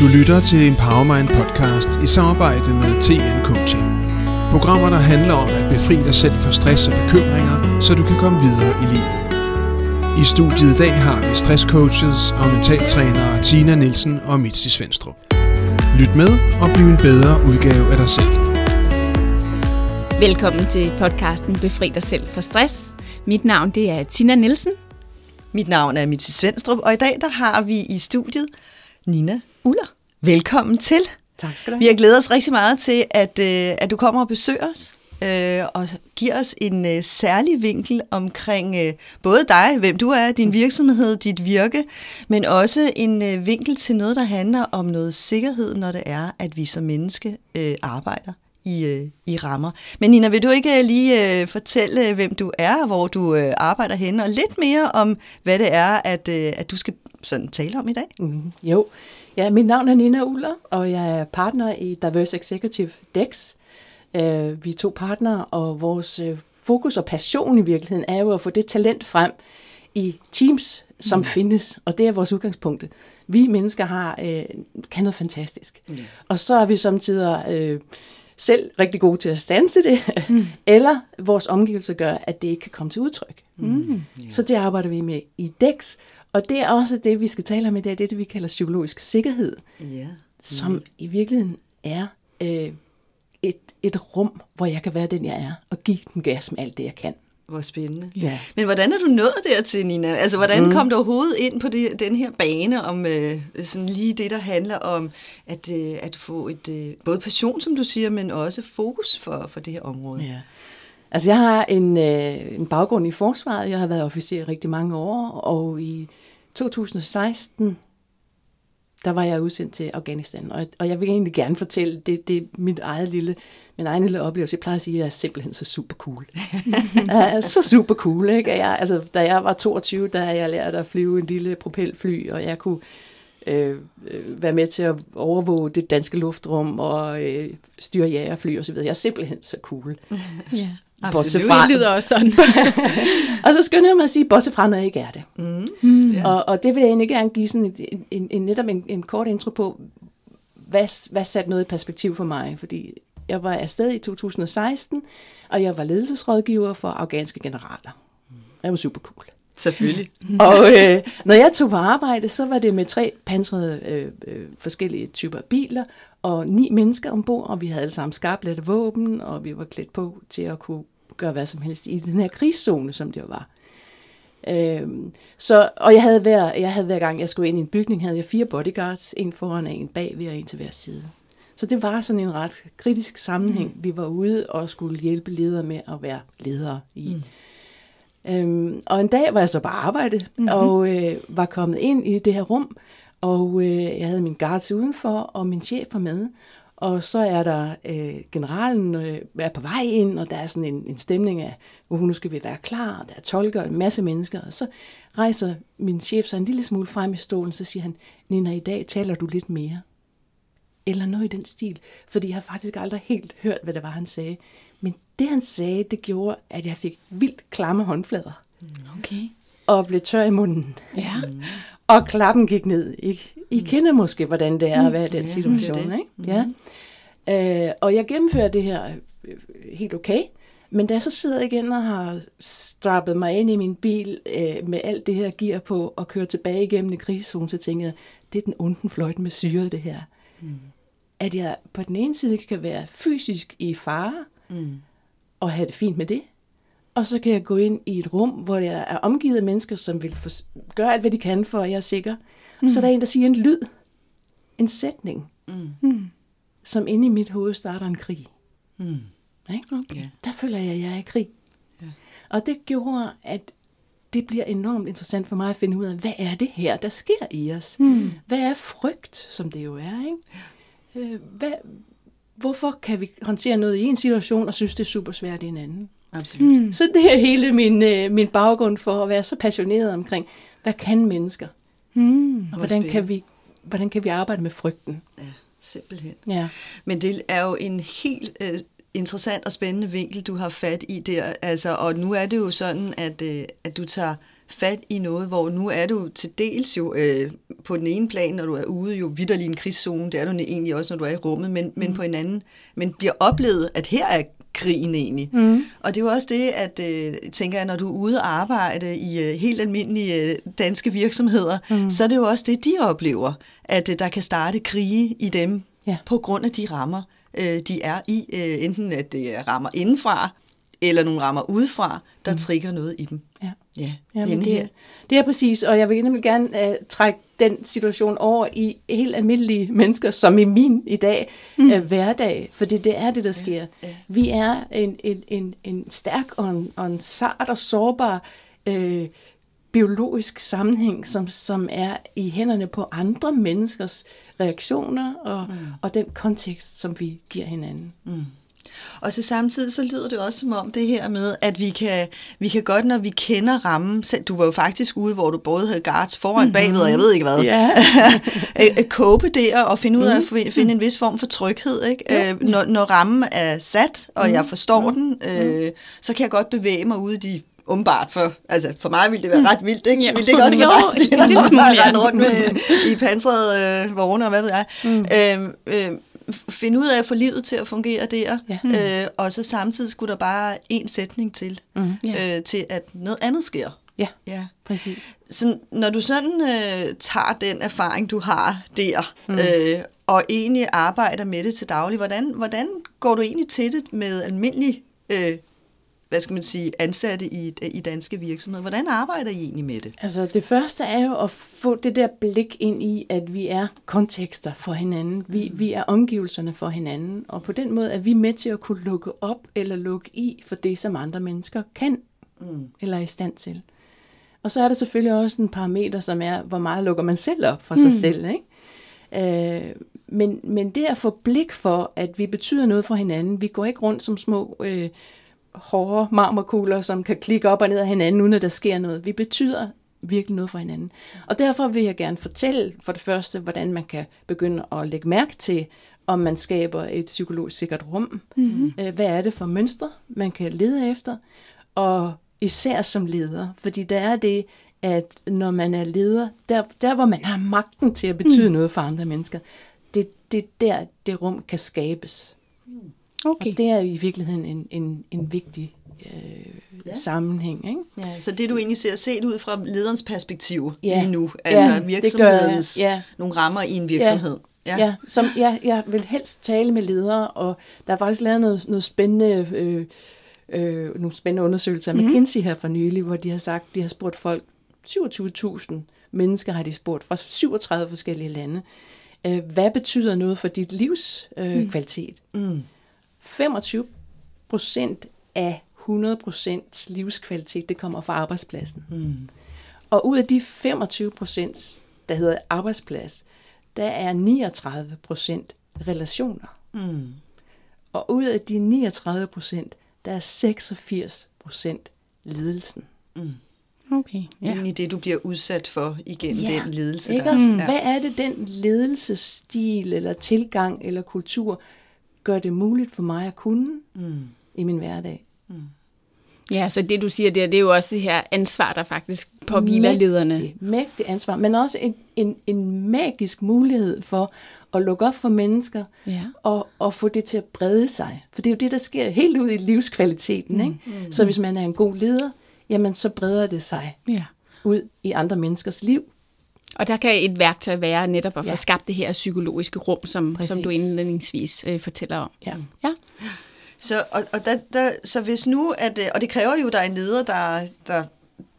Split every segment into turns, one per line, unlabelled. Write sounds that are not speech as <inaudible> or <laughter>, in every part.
Du lytter til Empowermind podcast i samarbejde med TN Coaching. Programmer, der handler om at befri dig selv for stress og bekymringer, så du kan komme videre i livet. I studiet i dag har vi stresscoaches og mentaltrænere Tina Nielsen og Mitzi Svendstrup. Lyt med og bliv en bedre udgave af dig selv.
Velkommen til podcasten Befri dig selv for stress. Mit navn det er Tina Nielsen.
Mit navn er Mitzi Svendstrup, og i dag der har vi i studiet Nina Uller. Velkommen til.
Tak skal du have.
Vi har glædet os rigtig meget til, at, øh, at du kommer og besøger os øh, og giver os en øh, særlig vinkel omkring øh, både dig, hvem du er, din virksomhed, dit virke, men også en øh, vinkel til noget, der handler om noget sikkerhed, når det er, at vi som menneske øh, arbejder i, øh, i rammer. Men Nina, vil du ikke øh, lige øh, fortælle, hvem du er, hvor du øh, arbejder henne, og lidt mere om, hvad det er, at, øh, at du skal sådan tale om i dag?
Mm, jo, ja, mit navn er Nina Uller, og jeg er partner i Diverse Executive DEX. Uh, vi er to partnere, og vores uh, fokus og passion i virkeligheden er jo at få det talent frem i teams, som mm. findes, og det er vores udgangspunkt. Vi mennesker har uh, kan noget fantastisk. Mm. Og så er vi samtidig selv rigtig gode til at stanse det, mm. <laughs> eller vores omgivelser gør, at det ikke kan komme til udtryk. Mm. Yeah. Så det arbejder vi med i DEX, og det er også det, vi skal tale om i dag, det er det, vi kalder psykologisk sikkerhed, yeah. som i virkeligheden er øh, et, et rum, hvor jeg kan være den, jeg er, og give den gas med alt det, jeg kan.
Hvor spændende. Ja. Men hvordan er du nået dertil, Nina? Altså, hvordan mm. kom du overhovedet ind på det, den her bane om øh, sådan lige det, der handler om at, øh, at få et øh, både passion, som du siger, men også fokus for, for det her område?
Ja. Altså, jeg har en, øh, en baggrund i forsvaret. Jeg har været officer i rigtig mange år, og i 2016, der var jeg udsendt til Afghanistan, og, og jeg vil egentlig gerne fortælle, det, det er mit eget lille, min egen lille oplevelse. Jeg plejer at sige, at jeg er simpelthen så super cool. <laughs> er så super cool, ikke? Jeg, altså, da jeg var 22, der havde jeg lært at flyve en lille propelfly, og jeg kunne øh, øh, være med til at overvåge det danske luftrum og øh, styre jægerfly osv. Jeg er simpelthen så cool.
Ja. Bortset fra. lyder også sådan. <laughs>
og så skynder jeg mig at sige, bortset fra, når jeg ikke er det. Mm. Mm. Og, og det vil jeg egentlig gerne give sådan en, en, en, netop en, en kort intro på, hvad, hvad satte noget i perspektiv for mig. Fordi jeg var afsted i 2016, og jeg var ledelsesrådgiver for afghanske generaler. Jeg var super cool.
Selvfølgelig. <laughs>
og øh, når jeg tog på arbejde, så var det med tre pansrede øh, øh, forskellige typer biler, og ni mennesker ombord, og vi havde alle sammen skarplette våben, og vi var klædt på til at kunne gøre hvad som helst i den her krigszone, som det jo var. Øhm, så, og jeg havde, hver, jeg havde hver gang, jeg skulle ind i en bygning, havde jeg fire bodyguards, en foran og en bagved og en til hver side. Så det var sådan en ret kritisk sammenhæng. Mm. Vi var ude og skulle hjælpe ledere med at være ledere i. Mm. Øhm, og en dag var jeg så bare arbejde, mm-hmm. og øh, var kommet ind i det her rum, og øh, jeg havde min guards udenfor, og min chef var med. Og så er der øh, generalen øh, er på vej ind, og der er sådan en, en stemning af, hvor nu skal vi være klar, og der er tolker og en masse mennesker. Og så rejser min chef sig en lille smule frem i stolen, så siger han, Nina, i dag taler du lidt mere. Eller noget i den stil, fordi jeg har faktisk aldrig helt hørt, hvad det var, han sagde. Det, han sagde, det gjorde, at jeg fik vildt klamme håndflader.
Okay.
Og blev tør i munden.
Ja.
Og klappen gik ned. I, I mm. kender måske, hvordan det er at være i den situation. Det. Ikke? Mm. Ja. Øh, og jeg gennemfører det her øh, helt okay. Men da jeg så sidder igen og har strappet mig ind i min bil øh, med alt det her gear på og kører tilbage igennem en krigszone, så tænker jeg, det er den onden fløjt med syret, det her. Mm. At jeg på den ene side kan være fysisk i fare, mm. Og have det fint med det. Og så kan jeg gå ind i et rum, hvor jeg er omgivet af mennesker, som vil gøre alt, hvad de kan, for at jeg er sikker. Mm. Og så er der en, der siger en lyd, en sætning, mm. som inde i mit hoved starter en krig. Mm. Ikke? Okay. Yeah. Der føler jeg, at jeg er i krig. Yeah. Og det gjorde, at det bliver enormt interessant for mig at finde ud af, hvad er det her, der sker i os? Mm. Hvad er frygt, som det jo er? Ikke? Øh, hvad, hvorfor kan vi håndtere noget i en situation, og synes, det er super svært i en anden?
Absolut. Mm.
Så det er hele min, øh, min baggrund for at være så passioneret omkring, hvad kan mennesker? Mm. Og hvordan kan, vi, hvordan kan vi arbejde med frygten?
Ja, simpelthen.
Ja.
Men det er jo en helt øh, interessant og spændende vinkel, du har fat i der. Altså, og nu er det jo sådan, at, øh, at du tager fat i noget, hvor nu er du til dels jo øh, på den ene plan, når du er ude, jo vidderlig en krigszone, det er du egentlig også, når du er i rummet, men, mm. men på en anden, men bliver oplevet, at her er krigen egentlig. Mm. Og det er jo også det, at øh, tænker jeg, når du er ude og arbejde i øh, helt almindelige øh, danske virksomheder, mm. så er det jo også det, de oplever, at øh, der kan starte krige i dem ja. på grund af de rammer, øh, de er i. Øh, enten at det rammer indenfra, eller nogle rammer udefra, der mm. trigger noget i dem.
Ja.
Ja,
Jamen, det, er, det er præcis, og jeg vil nemlig gerne uh, trække den situation over i helt almindelige mennesker, som i min i dag, mm. uh, hverdag, for det, det er det, der sker. Ja, ja. Vi er en, en, en, en stærk og en, og en sart og sårbar uh, biologisk sammenhæng, som, som er i hænderne på andre menneskers reaktioner og, mm. og den kontekst, som vi giver hinanden. Mm.
Og så samtidig så lyder det også som om det her med, at vi kan, vi kan godt, når vi kender rammen, du var jo faktisk ude, hvor du både havde guards foran, mm-hmm. bagved, og jeg ved ikke hvad, yeah. <laughs> kåbe der og finde ud af mm-hmm. at finde en vis form for tryghed. Ikke? Ja. Øh, når, når rammen er sat, og mm-hmm. jeg forstår mm-hmm. den, øh, så kan jeg godt bevæge mig ud i de umiddelbart for, altså for mig ville det være ret vildt, ikke? Ja. Ville det ikke også <laughs> være ret? <laughs> Det, det, det rundt med, i pansrede øh, vogne og hvad ved jeg. Mm. Øhm, øh, finde ud af at få livet til at fungere der, ja. mm. øh, og så samtidig skulle der bare en sætning til, mm. øh, til at noget andet sker.
Ja, ja. præcis.
Så når du sådan øh, tager den erfaring, du har der, mm. øh, og egentlig arbejder med det til daglig, hvordan, hvordan går du egentlig til det med almindelig øh, hvad skal man sige, ansatte i, i danske virksomheder. Hvordan arbejder I egentlig med det?
Altså det første er jo at få det der blik ind i, at vi er kontekster for hinanden. Vi, mm. vi er omgivelserne for hinanden. Og på den måde er vi med til at kunne lukke op eller lukke i for det, som andre mennesker kan mm. eller er i stand til. Og så er der selvfølgelig også en parameter, som er, hvor meget lukker man selv op for mm. sig selv. Ikke? Øh, men, men det at få blik for, at vi betyder noget for hinanden. Vi går ikke rundt som små... Øh, hårde marmorkugler, som kan klikke op og ned af hinanden, uden at der sker noget. Vi betyder virkelig noget for hinanden. Og derfor vil jeg gerne fortælle for det første, hvordan man kan begynde at lægge mærke til, om man skaber et psykologisk sikkert rum. Mm-hmm. Hvad er det for mønstre, man kan lede efter? Og især som leder, fordi der er det, at når man er leder, der, der hvor man har magten til at betyde mm. noget for andre mennesker, det, det er der, det rum kan skabes. Mm. Okay. Og det er i virkeligheden en, en, en vigtig øh, ja. sammenhæng. Ikke?
Ja, så det du egentlig ser set ud fra lederens perspektiv ja. lige nu, altså ja, virksomhedens ja. nogle rammer i en virksomhed.
Ja, ja. ja som jeg, jeg vil helst tale med ledere, og der er faktisk lavet noget, noget spændende... Øh, øh, nogle spændende undersøgelser af mm. McKinsey her for nylig, hvor de har sagt, de har spurgt folk, 27.000 mennesker har de spurgt fra 37 forskellige lande, øh, hvad betyder noget for dit livs øh, mm. kvalitet? Mm. 25 procent af 100 procents livskvalitet, det kommer fra arbejdspladsen. Mm. Og ud af de 25 procent, der hedder arbejdsplads, der er 39 procent relationer. Mm. Og ud af de 39 procent, der er 86 procent ledelsen. Mm.
Okay. Ja. I det, du bliver udsat for igennem ja. den ledelse.
Ikke? Der. Altså, mm. Hvad er det, den ledelsesstil, eller tilgang, eller kultur, gør det muligt for mig at kunne mm. i min hverdag. Mm.
Ja, så det du siger der, det er jo også det her ansvar, der faktisk påviler lederne.
Mægtig ansvar, men også en, en, en magisk mulighed for at lukke op for mennesker ja. og, og få det til at brede sig. For det er jo det, der sker helt ud i livskvaliteten. Mm. Ikke? Mm. Så hvis man er en god leder, jamen så breder det sig ja. ud i andre menneskers liv.
Og der kan et værktøj være netop at få
Ja.
skabt det her psykologiske rum, som,
Præcis.
som du indledningsvis øh, fortæller om.
Ja.
ja.
Så, og, og, der, der, så hvis nu, at, øh, og det kræver jo, at der er en leder, der, der,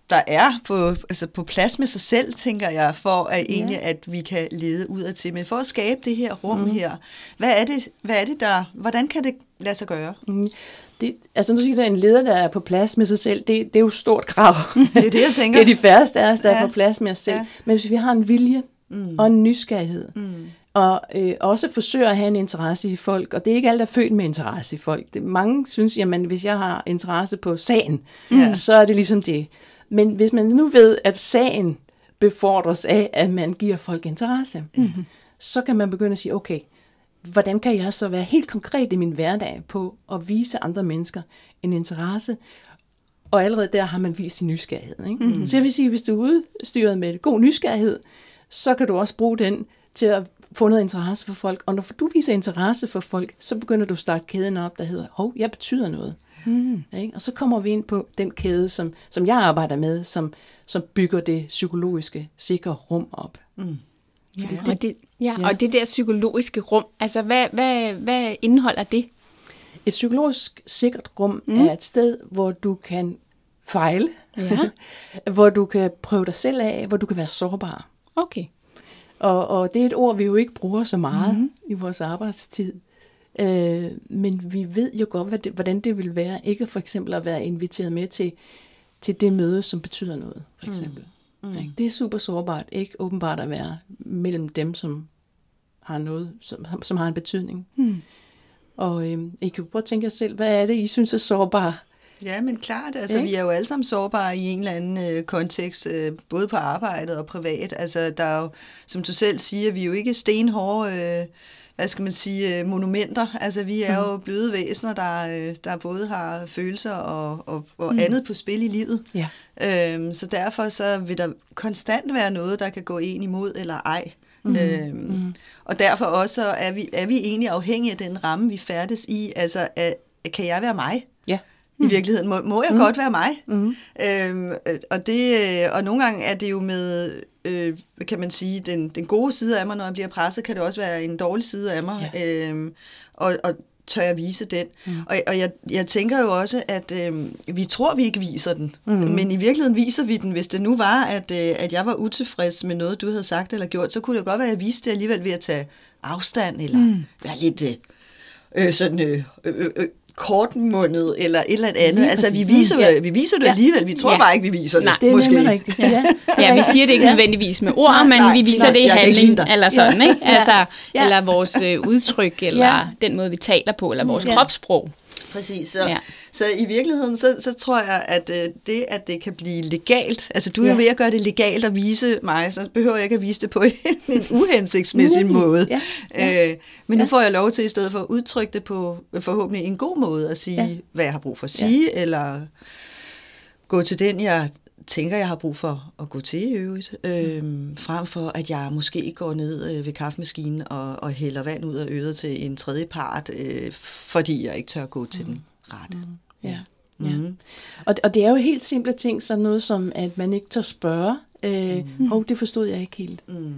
der er på, altså på plads med sig selv, tænker jeg, for at
Ja.
egentlig, at vi kan lede ud af til. Men for at skabe det her rum mm. her, hvad er, det, hvad er det der, hvordan kan det lade sig gøre?
Mm. Det, altså nu siger der en leder, der er på plads med sig selv, det, det er jo stort krav. <laughs>
Det er det, jeg <laughs> tænker.
det er de færreste af os, der ja. Er på plads med os selv.
Ja.
Men hvis vi har en vilje mm. og en nysgerrighed, mm. og øh, også forsøger at have en interesse i folk, og det er ikke alle, der er født med interesse i folk. Det, mange synes, jamen hvis jeg har interesse på sagen,
Ja.
så er det ligesom det. Men hvis man nu ved, at sagen befordres af, at man giver folk interesse, mm-hmm. så kan man begynde at sige, okay, hvordan kan jeg så være helt konkret i min hverdag på at vise andre mennesker en interesse, og allerede der har man vist sin nysgerrighed. Ikke? Mm. Så jeg vil sige, hvis du er udstyret med god nysgerrighed, så kan du også bruge den til at få noget interesse for folk. Og når du viser interesse for folk, så begynder du at starte kæden op, der hedder, hov, jeg betyder noget. Mm. Ikke? Og så kommer vi ind på den kæde, som, som jeg arbejder med, som, som bygger det psykologiske sikre rum op.
Ja, og det, ja,
Ja.
og det der psykologiske rum, altså hvad, hvad, hvad indeholder det?
Et psykologisk sikkert rum mm. er et sted, hvor du kan fejle,
Ja. <laughs>
hvor du kan prøve dig selv af, hvor du kan være sårbar.
Okay.
Og, og det er et ord, vi jo ikke bruger så meget mm-hmm. i vores arbejdstid. Øh, men vi ved jo godt, hvad det, hvordan det vil være, ikke for eksempel at være inviteret med til, til det møde, som betyder noget, for eksempel. Mm. Mm. Det er super sårbart, ikke åbenbart at være mellem dem, som har noget, som, som har en betydning. Mm. Og øh, I kan jo prøve at tænke jer selv, hvad er det, I synes er sårbart?
Ja, men klart, altså
Ikke?
vi er jo alle sammen sårbare i en eller anden øh, kontekst, øh, både på arbejdet og privat. Altså der er jo, som du selv siger, vi er jo ikke stenhårde, øh, hvad skal man sige, øh, monumenter. Altså vi er jo bløde væsener, der, øh, der både har følelser og, og, og mm. andet på spil i livet.
Ja.
Øhm, så derfor så vil der konstant være noget, der kan gå en imod eller ej. Mm. Øhm, mm. Og derfor også er vi, er vi egentlig afhængige af den ramme, vi færdes i. Altså, er, kan jeg være mig? I virkeligheden må, må jeg mm. godt være mig. Mm. Øhm, øh, og, det, øh, og nogle gange er det jo med, øh, kan man sige, den, den gode side af mig, når jeg bliver presset, kan det også være en dårlig side af mig. Ja. Øhm, og, og tør jeg vise den. Mm. Og, og jeg, jeg tænker jo også, at øh, vi tror, vi ikke viser den. Mm. Men i virkeligheden viser vi den. Hvis det nu var, at, øh, at jeg var utilfreds med noget, du havde sagt eller gjort, så kunne det godt være, at jeg viste det alligevel ved at tage afstand, eller mm. være lidt øh, øh, sådan... Øh, øh, øh, kortmundet eller et eller andet.
Lige
altså, vi viser,
Ja.
det, vi viser det
Ja.
alligevel. Vi tror
Ja.
bare ikke, vi viser det.
Nej,
Det er
måske.
nemlig rigtigt. Ja. <laughs>
Ja, vi siger det ikke nødvendigvis med ord,
Nej,
men
nej,
vi viser
nej,
det i
ikke
handling, eller sådan, ikke?
Ja.
Altså,
Ja.
Eller vores øh, udtryk, eller
Ja.
den måde, vi taler på, eller vores
Ja.
kropssprog.
Præcis. Så,
Ja.
ja. så i virkeligheden, så, så tror jeg, at øh, det, at det kan blive legalt, altså du er
Ja.
ved at gøre det legalt at vise mig, så behøver jeg ikke at vise det på en, <laughs> en uhensigtsmæssig måde.
Ja.
Øh, men nu får jeg lov til, i stedet for at udtrykke det på forhåbentlig en god måde, at sige,
Ja.
ja. hvad jeg har brug for at sige, ja. eller gå til den, jeg tænker, jeg har brug for at gå til i øvrigt, øh, frem for at jeg måske går ned øh, ved kaffemaskinen og, og hælder vand ud af øret til en tredje part, øh, fordi jeg ikke tør gå til den rette.
Ja. Ja. Og, og det er jo helt simple ting, sådan noget som, at man ikke tør spørge. Øh, mm. Hov, det forstod jeg ikke helt.
Mm.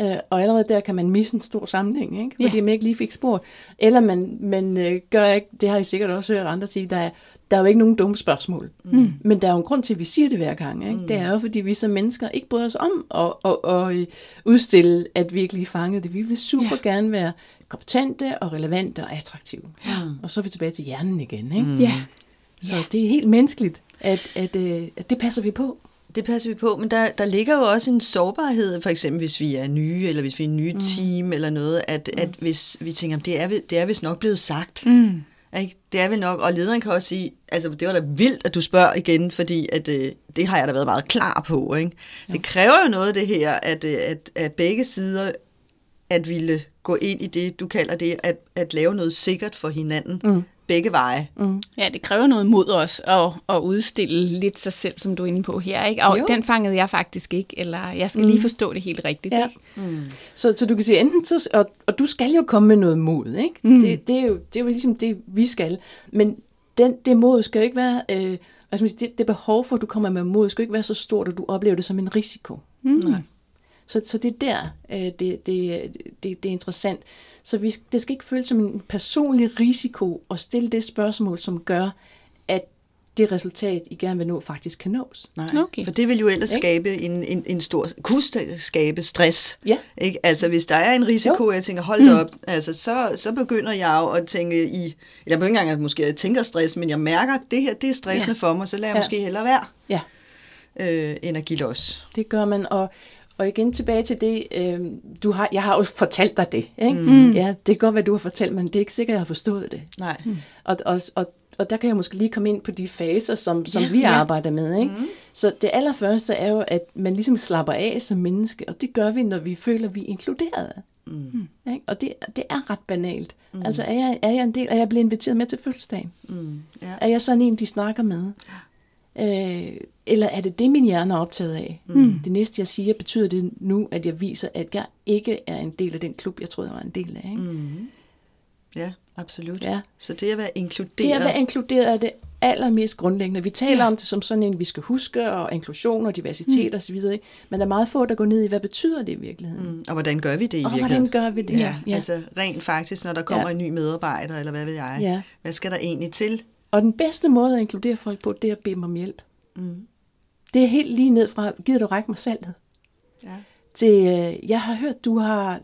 Øh, og allerede der kan man misse en stor sammenhæng, ikke? fordi
Ja.
man ikke lige fik spurgt. Eller man, man øh, gør ikke, det har I sikkert også hørt andre sige, der er, der er jo ikke nogen dumme spørgsmål. Mm. Men der er jo en grund til, at vi siger det hver gang. Ikke? Mm. Det er jo, fordi vi som mennesker ikke bryder os om at, at, at, at udstille, at vi ikke lige fangede det. Vi vil super
Ja.
ja. gerne være kompetente og relevante og attraktive. Ja. Og så er vi tilbage til hjernen igen. Ikke? Mm.
Ja.
Så det er helt menneskeligt, at, at, øh, at det passer vi på.
Det passer vi på, men der, der ligger jo også en sårbarhed, for eksempel hvis vi er nye, eller hvis vi er en ny mm. team eller noget, at, at hvis vi tænker, det er, det er vist nok blevet sagt.
Mm.
Ikke? Det er vel nok, og lederen kan også sige, altså det var da vildt, at du spørger igen, fordi at, øh, det har jeg da været meget klar på. Ikke? Det kræver jo noget det her, at, øh, at, at begge sider at ville gå ind i det, du kalder det, at, at lave noget sikkert for hinanden. Mm. Begge veje.
Mm.
Ja, det kræver noget mod os at, at udstille lidt sig selv, som du er inde på her. Ikke? Og
Jo.
den fangede jeg faktisk ikke, eller jeg skal lige forstå det helt rigtigt.
Ja.
Ikke?
Så, så du kan sige, enten så, og, og du skal jo komme med noget mod, ikke? Mm. Det, det, er jo, det er jo ligesom det, vi skal. Men den, det mod skal jo ikke være, øh, hvad skal man sige, det, det behov for, at du kommer med mod, skal jo ikke være så stort, at du oplever det som en risiko.
Mm.
Nej.
Så, så det er der, øh, det, det, det, det er interessant. Så vi, det skal ikke føles som en personlig risiko at stille det spørgsmål, som gør, at det resultat, I gerne vil nå, faktisk kan nås.
Nej,
Okay.
for det vil jo ellers skabe en, en, en stor, kunne skabe stress.
Ja.
Ikke? Altså hvis der er en risiko,
Jo.
jeg tænker, hold da op, altså, så, så begynder jeg jo at tænke i, eller på ikke engang, at måske jeg tænker stress, men jeg mærker, at det her, det er stressende
Ja.
for mig, så lader jeg
Ja.
måske hellere være,
Ja,
øh, end at give los.
det gør man. Og, og igen tilbage til det, øh, du har, jeg har jo fortalt dig det. Ikke? Mm. Ja, det kan godt være, du har fortalt, men det er ikke sikkert, jeg har forstået det.
Nej.
Og, og, og, og der kan jeg måske lige komme ind på de faser, som, som
Ja,
vi
ja.
arbejder med. Ikke? Mm. Så det allerførste er jo, at man ligesom slapper af som menneske, og det gør vi, når vi føler, at vi er inkluderet. Mm. Ikke? Og det, det er ret banalt. Mm. Altså, er jeg, er jeg en del, er jeg blevet inviteret med til fødselsdagen?
Mm. Ja.
Er jeg sådan en, de snakker med? Øh, eller er det det, min hjerne er optaget af? Mm. Det næste, jeg siger, betyder det nu, at jeg viser, at jeg ikke er en del af den klub, jeg troede, jeg var en del af. Ikke? Mm.
ja, absolut.
Ja.
Så det at være inkluderet.
Det at være inkluderet er det allermest grundlæggende. Vi taler ja. om det som sådan en, vi skal huske, og inklusion og diversitet mm. osv., ikke? men der er meget få, der går ned i, hvad betyder det i virkeligheden? Mm.
Mm, Og hvordan gør vi det i
Og
virkeligheden?
hvordan gør vi det?
Ja, ja. altså rent faktisk, når der kommer
Ja.
en ny medarbejder, eller hvad ved jeg,
Ja.
hvad skal der egentlig til?
Og den bedste måde at inkludere folk på, det er at bede dem om hjælp. Mm. Det er helt lige ned fra, gider du række mig saltet?
Ja.
Til, øh, jeg har hørt, du har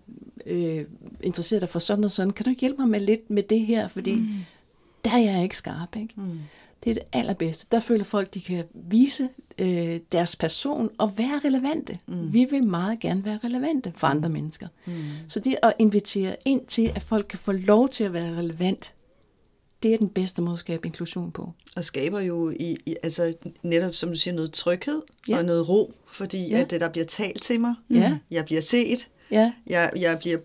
øh, interesseret dig for sådan og sådan. Kan du ikke hjælpe mig med lidt med det her? Fordi mm. der er jeg ikke skarp, ikke? Mm. Det er det allerbedste. Der føler folk, de kan vise øh, deres person og være relevante. Mm. Vi vil meget gerne være relevante for andre mennesker. Mm. Så det at invitere ind til, at folk kan få lov til at være relevant, det er den bedste måde at skabe inklusion på.
Og skaber jo i, i, altså netop, som du siger, noget tryghed
Ja.
og noget ro, fordi
Ja.
at det, der bliver talt til mig,
Ja.
jeg bliver set,
Ja,
jeg, jeg bliver,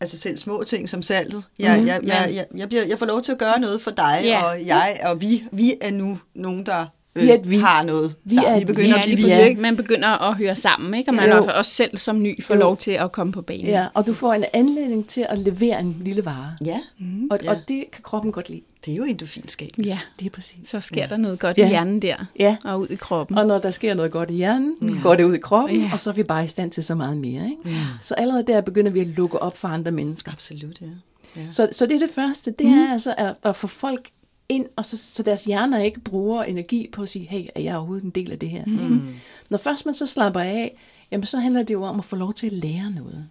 altså selv små ting som saltet, jeg, mm, jeg, jeg, jeg, jeg, bliver, jeg får lov til at gøre noget for dig,
Ja.
og jeg og vi, vi er nu nogen, der
Vi er
øh,
vi.
har noget
Vi
sammen.
er
Vi begynder
Ja,
at blive
lige
vi,
præcis.
ikke?
Man begynder at høre sammen, ikke? og man
Jo.
også, også selv som ny får
Jo.
lov til at komme på banen.
ja, og du får en anledning til at levere en lille vare.
Ja,
Mm. Og,
Ja.
og det kan kroppen godt lide.
Det er jo endorfinskab.
ja.
Det er præcis.
Så sker der noget godt
Ja.
i hjernen der,
Ja.
og ud i kroppen.
Og når der sker noget godt i hjernen, ja. går det ud i kroppen,
Ja.
og så er vi bare i stand til så meget mere. Ikke? Ja. Så allerede der begynder vi at lukke op for andre mennesker.
Absolut, ja. ja.
Så, så det er det første, det er altså at, at få folk ind, og så, så deres hjerner ikke bruger energi på at sige, hey, er jeg overhovedet en del af det her? Mm. Når først man så slapper af, jamen så handler det jo om at få lov til at lære noget.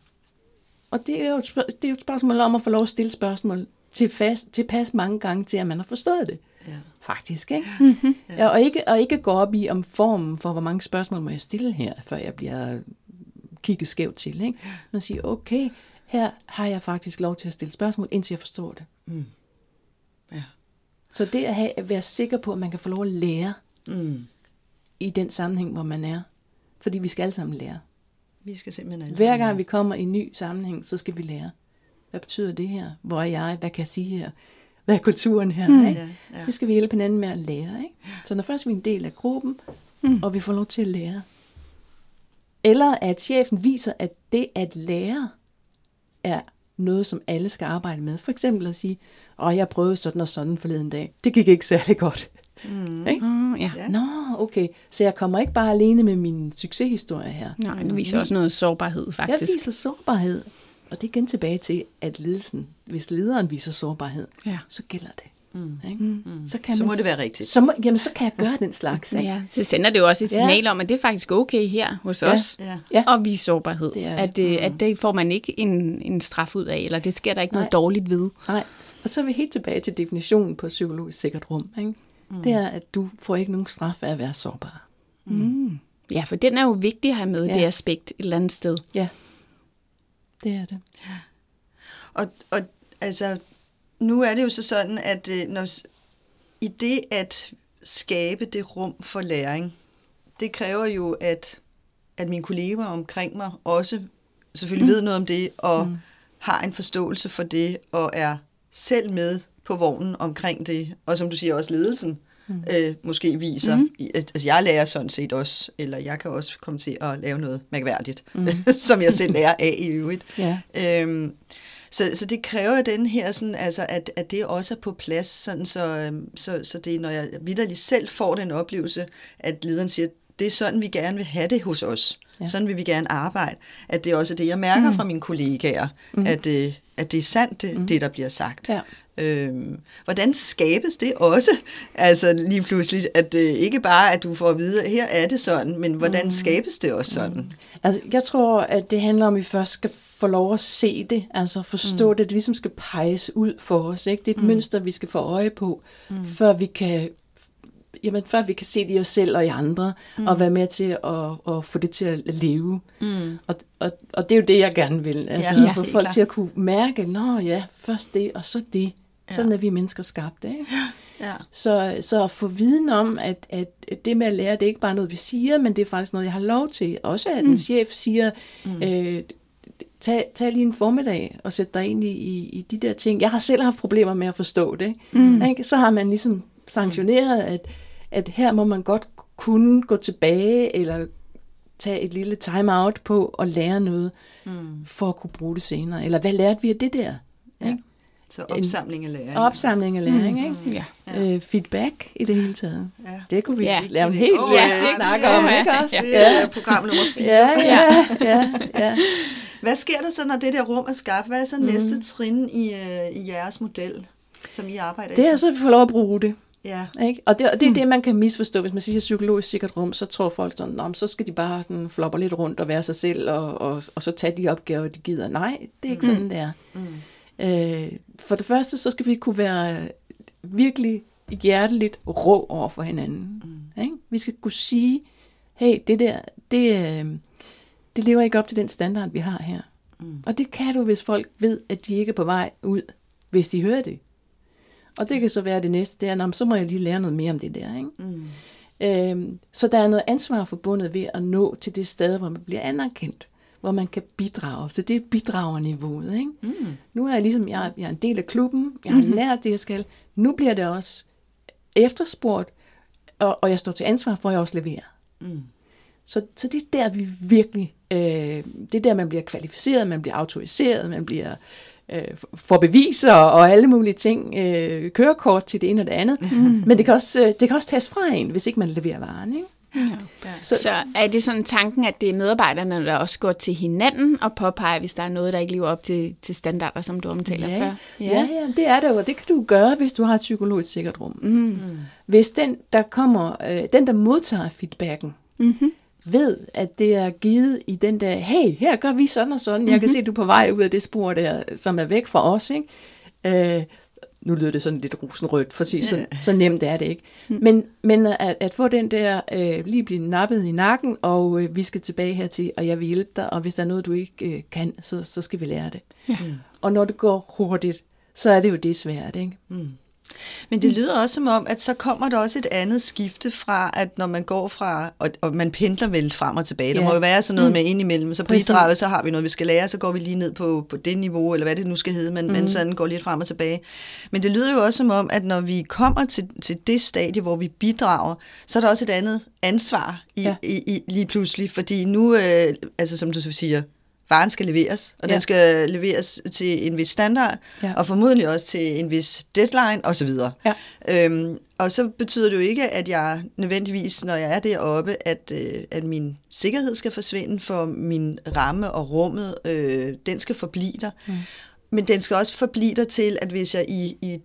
Og det er jo, et det er jo et spørgsmål om at få lov at stille spørgsmål til fast, tilpas mange gange til, at man har forstået det.
Ja.
Faktisk, ikke? Mm-hmm. Ja, og, ikke? Og ikke gå op i om formen for, hvor mange spørgsmål må jeg stille her, før jeg bliver kigget skævt til. Ikke? Man siger, okay, her har jeg faktisk lov til at stille spørgsmål, indtil jeg forstår det.
Ja.
Så det at, have, at være sikker på, at man kan få lov at lære
Mm.
i den sammenhæng, hvor man er. Fordi vi skal alle sammen lære.
Vi skal simpelthen alle
Hver gang vi kommer i en ny sammenhæng, så skal vi lære. Hvad betyder det her? Hvor er jeg? Hvad kan jeg sige her? Hvad er kulturen her? Mm. Ikke?
Ja, ja.
Det skal vi hjælpe hinanden med at lære. Ikke? Så når først vi er en del af gruppen, mm. og vi får lov til at lære, eller at chefen viser, at det at lære er noget, som alle skal arbejde med. For eksempel at sige, åh, jeg prøvede sådan og sådan forleden dag. Det gik ikke særlig godt. Mm. Ikke?
Mm, ja.
Nå, okay. Så jeg kommer ikke bare alene med min succeshistorie her.
Nej, det viser også noget sårbarhed,
Jeg
faktisk.
viser sårbarhed. Og det er igen tilbage til, at ledelsen, hvis lederen viser sårbarhed,
Ja.
så gælder det. Mm. Ikke? Mm. Så, kan
Så
man
må det være rigtigt.
Så må, jamen, så kan jeg gøre den slags. Ikke?
Ja, så sender det jo også et
Ja.
signal om, at det er faktisk okay her hos
Ja.
os.
Ja.
Og vise sårbarhed.
Det er
at, det, at det får man ikke en, en straf ud af, eller det sker der ikke noget
Nej.
dårligt ved.
Nej. Og så er vi helt tilbage til definitionen på psykologisk sikkert rum. Ikke? Mm. Det er, at du får ikke nogen straf af at være sårbar.
Ja, for den er jo vigtig at have med,
Ja.
det aspekt et eller andet sted.
Ja, det er det.
Og, og altså, nu er det jo så sådan, at øh, når, i det at skabe det rum for læring, det kræver jo, at, at mine kolleger omkring mig også selvfølgelig mm. ved noget om det, og mm. har en forståelse for det, og er selv med på vognen omkring det, og som du siger, også ledelsen mm. øh, måske viser, mm. at altså jeg lærer sådan set også, eller jeg kan også komme til at lave noget mærkværdigt, mm. <laughs> som jeg selv lærer af i øvrigt.
Ja.
Øhm, så, så det kræver den her, sådan, altså, at, at det også er på plads, sådan, så, øhm, så, så det når jeg vidderligt selv får den oplevelse, at lederen siger, det er sådan, vi gerne vil have det hos os. Ja. Sådan vil vi gerne arbejde. At det er også det, jeg mærker mm. fra mine kollegaer, mm. at, øh, at det er sandt, det, mm. det der bliver sagt.
Ja.
Øhm, hvordan skabes det også? Altså lige pludselig, at det øh, ikke bare, at du får at vide, at her er det sådan, men hvordan mm. skabes det også sådan? Mm.
Altså, jeg tror, at det handler om, at vi først skal få lov at se det, altså forstå mm. det, det ligesom skal peges ud for os. Ikke? Det er et mm. mønster, vi skal få øje på, mm. før vi kan jamen, før vi kan se det i os selv og i andre, mm. og være med til at, at få det til at leve. Mm. Og, og, og det er jo det, jeg gerne vil. Altså, ja, at få folk klar. til at kunne mærke, nå ja, først det, og så det. Ja. Sådan er vi mennesker skabt. Ikke? Ja. Så, så at få viden om, at, at det med at lære, det er ikke bare noget, vi siger, men det er faktisk noget, jeg har lov til. Også at mm. en chef siger, mm. øh, tag, tag lige en formiddag og sæt dig ind i, i, i de der ting. Jeg har selv haft problemer med at forstå det. Mm. Ikke? Så har man ligesom sanktioneret, at, at her må man godt kunne gå tilbage eller tage et lille time-out på og lære noget, mm. for at kunne bruge det senere. Eller hvad lærte vi af det der?
Ja. Ikke? Så opsamling af læring.
Opsamling af læring, mm. ikke? Ja. Øh, feedback i det hele taget. Ja. Det kunne vi ja. lave en helt oh, ja, snak om, ikke også?
Ja. ja. Program nummer 4.
Ja, ja, ja, ja.
Hvad sker der så, når det der rum er skabt? Hvad er så mm. næste trin i, uh, i jeres model, som I arbejder
Det er så, at vi får lov at bruge det.
Ja.
Ikke? Og det, og det er mm. det, man kan misforstå. Hvis man siger psykologisk sikkert rum, så tror folk sådan, Nå, så skal de bare sådan floppe lidt rundt og være sig selv, og, og, og så tage de opgaver, de gider. Nej, det er ikke mm. sådan, det er. Mm. Øh, for det første, så skal vi kunne være virkelig hjerteligt rå over for hinanden. Mm. Ikke? Vi skal kunne sige, hey, det der, det, øh, det lever ikke op til den standard, vi har her. Mm. Og det kan du, hvis folk ved, at de ikke er på vej ud, hvis de hører det. Og det kan så være det næste, det er, så må jeg lige lære noget mere om det der. Ikke? Mm. Øhm, så der er noget ansvar forbundet ved at nå til det sted, hvor man bliver anerkendt hvor man kan bidrage. Så det er bidragerniveauet. Ikke? Mm. Nu er jeg ligesom, jeg, jeg er en del af klubben, jeg har mm. lært det, jeg skal. Nu bliver det også efterspurgt, og, og jeg står til ansvar for, at jeg også leverer. Mm. Så, så det er der, vi virkelig, øh, det er der, man bliver kvalificeret, man bliver autoriseret, man bliver øh, får beviser og alle mulige ting, øh, kørekort til det ene og det andet. Mm. Men det kan, også, øh, det kan også tages fra en, hvis ikke man leverer varen. Ikke?
Ja. Så, så er det sådan tanken, at det er medarbejderne, der også går til hinanden og påpeger, hvis der er noget, der ikke lever op til, til standarder, som du omtaler
ja,
før?
Ja. ja, ja, det er det jo, og det kan du gøre, hvis du har et psykologisk sikkert rum. Mm. Mm. Hvis den, der kommer, øh, den, der modtager feedbacken, mm-hmm. ved, at det er givet i den der, hey, her gør vi sådan og sådan, mm-hmm. jeg kan mhm. se, at du er på vej ud af det spor der, som er væk fra os, ikke? Øh, nu lyder det sådan lidt rosenrødt, for så, så, så nemt er det ikke. Mm. Men, men at, at få den der, øh, lige blive nappet i nakken, og øh, vi skal tilbage hertil, og jeg vil hjælpe dig, og hvis der er noget, du ikke øh, kan, så, så skal vi lære det. Ja. Mm. Og når det går hurtigt, så er det jo det svært, ikke? Mm.
Men det lyder også som om, at så kommer der også et andet skifte fra, at når man går fra, og, og man pendler vel frem og tilbage, ja. der må jo være sådan noget mm. med indimellem, så bidraget, så har vi noget, vi skal lære, så går vi lige ned på, på det niveau, eller hvad det nu skal hedde, men, mm. men sådan går lidt frem og tilbage. Men det lyder jo også som om, at når vi kommer til, til det stadie, hvor vi bidrager, så er der også et andet ansvar i, ja. i, i, lige pludselig, fordi nu, øh, altså som du siger, varen skal leveres, og ja. den skal leveres til en vis standard, ja. og formodentlig også til en vis deadline osv. Ja. Øhm, og så betyder det jo ikke, at jeg nødvendigvis, når jeg er deroppe, at, øh, at min sikkerhed skal forsvinde, for min ramme og rummet, øh, den skal forblive der. Mm. Men den skal også forblive der til, at hvis jeg i, i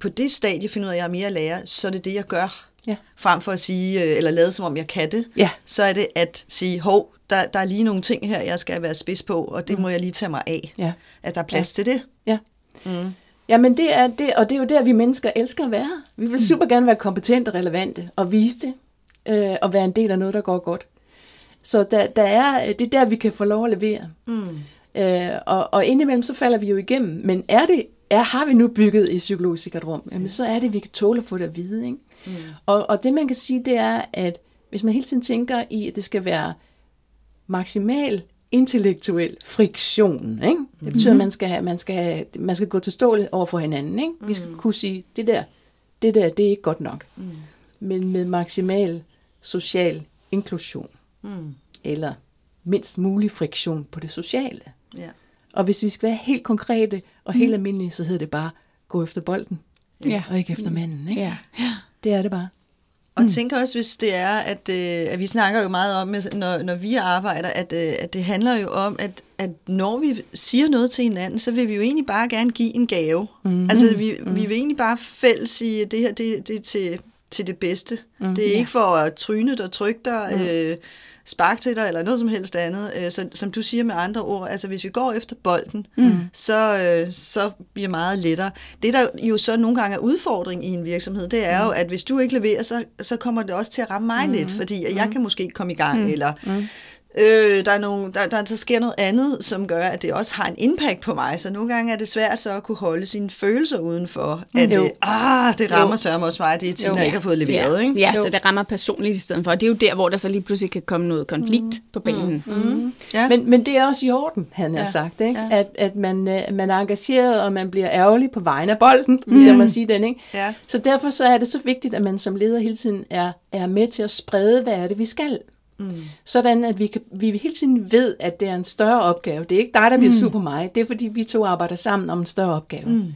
på det stadie finder ud af, at jeg har mere at lære, så er det det, jeg gør. Ja. Frem for at sige, øh, eller lade som om jeg kan det, ja. så er det at sige, hov, der, der er lige nogle ting her, jeg skal være spids på, og det mm. må jeg lige tage mig af. Ja. At der er plads ja. til det.
Ja. Mm. Jamen det er det, og det er jo der, vi mennesker elsker at være. Vi vil mm. super gerne være kompetente og relevante, og vise det, øh, og være en del af noget, der går godt. Så der, der er, det er der, vi kan få lov at levere. Mm. Øh, og, og indimellem, så falder vi jo igennem. Men er det, er, har vi nu bygget i psykologisk rum, jamen, så er det, vi kan tåle at få det at vide. Ikke? Mm. Og, og det, man kan sige, det er, at hvis man hele tiden tænker i, at det skal være maksimal intellektuel friktion. Ikke? Det betyder, mm-hmm. at man skal, have, man, skal have, man skal gå til stål over for hinanden. Ikke? Vi skal mm. kunne sige, det der, det der, det er ikke godt nok. Mm. Men med maksimal social inklusion. Mm. Eller mindst mulig friktion på det sociale. Ja. Og hvis vi skal være helt konkrete og helt mm. almindelige, så hedder det bare, gå efter bolden. Ja. Og ikke efter manden. Ikke? Ja. Det er det bare.
Og mm. tænker også, hvis det er, at, øh, at vi snakker jo meget om, når, når vi arbejder, at, øh, at det handler jo om, at, at når vi siger noget til hinanden, så vil vi jo egentlig bare gerne give en gave. Mm. Altså, vi, mm. vi vil egentlig bare fælles sige, at det her det, det er til, til det bedste. Mm. Det er ja. ikke for at tryne dig og trykke dig, mm. øh, spark til dig, eller noget som helst andet. Øh, så, som du siger med andre ord, altså hvis vi går efter bolden, mm. så, øh, så bliver meget lettere. Det, der jo så nogle gange er udfordring i en virksomhed, det er mm. jo, at hvis du ikke leverer, så, så kommer det også til at ramme mig mm. lidt, fordi jeg mm. kan måske ikke komme i gang, mm. eller... Mm Øh, der, er nogle, der, der, der sker noget andet, som gør, at det også har en impact på mig. Så nogle gange er det svært så at kunne holde sine følelser udenfor. At det, ah, det rammer sørme også mig, det er Tina ikke har fået leveret.
Ja,
ikke?
ja så det rammer personligt i stedet for. Og det er jo der, hvor der så lige pludselig kan komme noget konflikt mm. på banen. Mm.
Mm. Ja. Men, men det er også i orden, han har ja. sagt. Ikke? Ja. At, at man, øh, man er engageret, og man bliver ærgerlig på vegne af bolden, mm. hvis jeg må sige den. Ikke? Ja. Så derfor så er det så vigtigt, at man som leder hele tiden er, er med til at sprede, hvad er det, vi skal. Mm. Sådan at vi, kan, vi hele tiden ved, at det er en større opgave. Det er ikke dig, der bliver mm. sur på mig. Det er fordi, vi to arbejder sammen om en større opgave. Mm.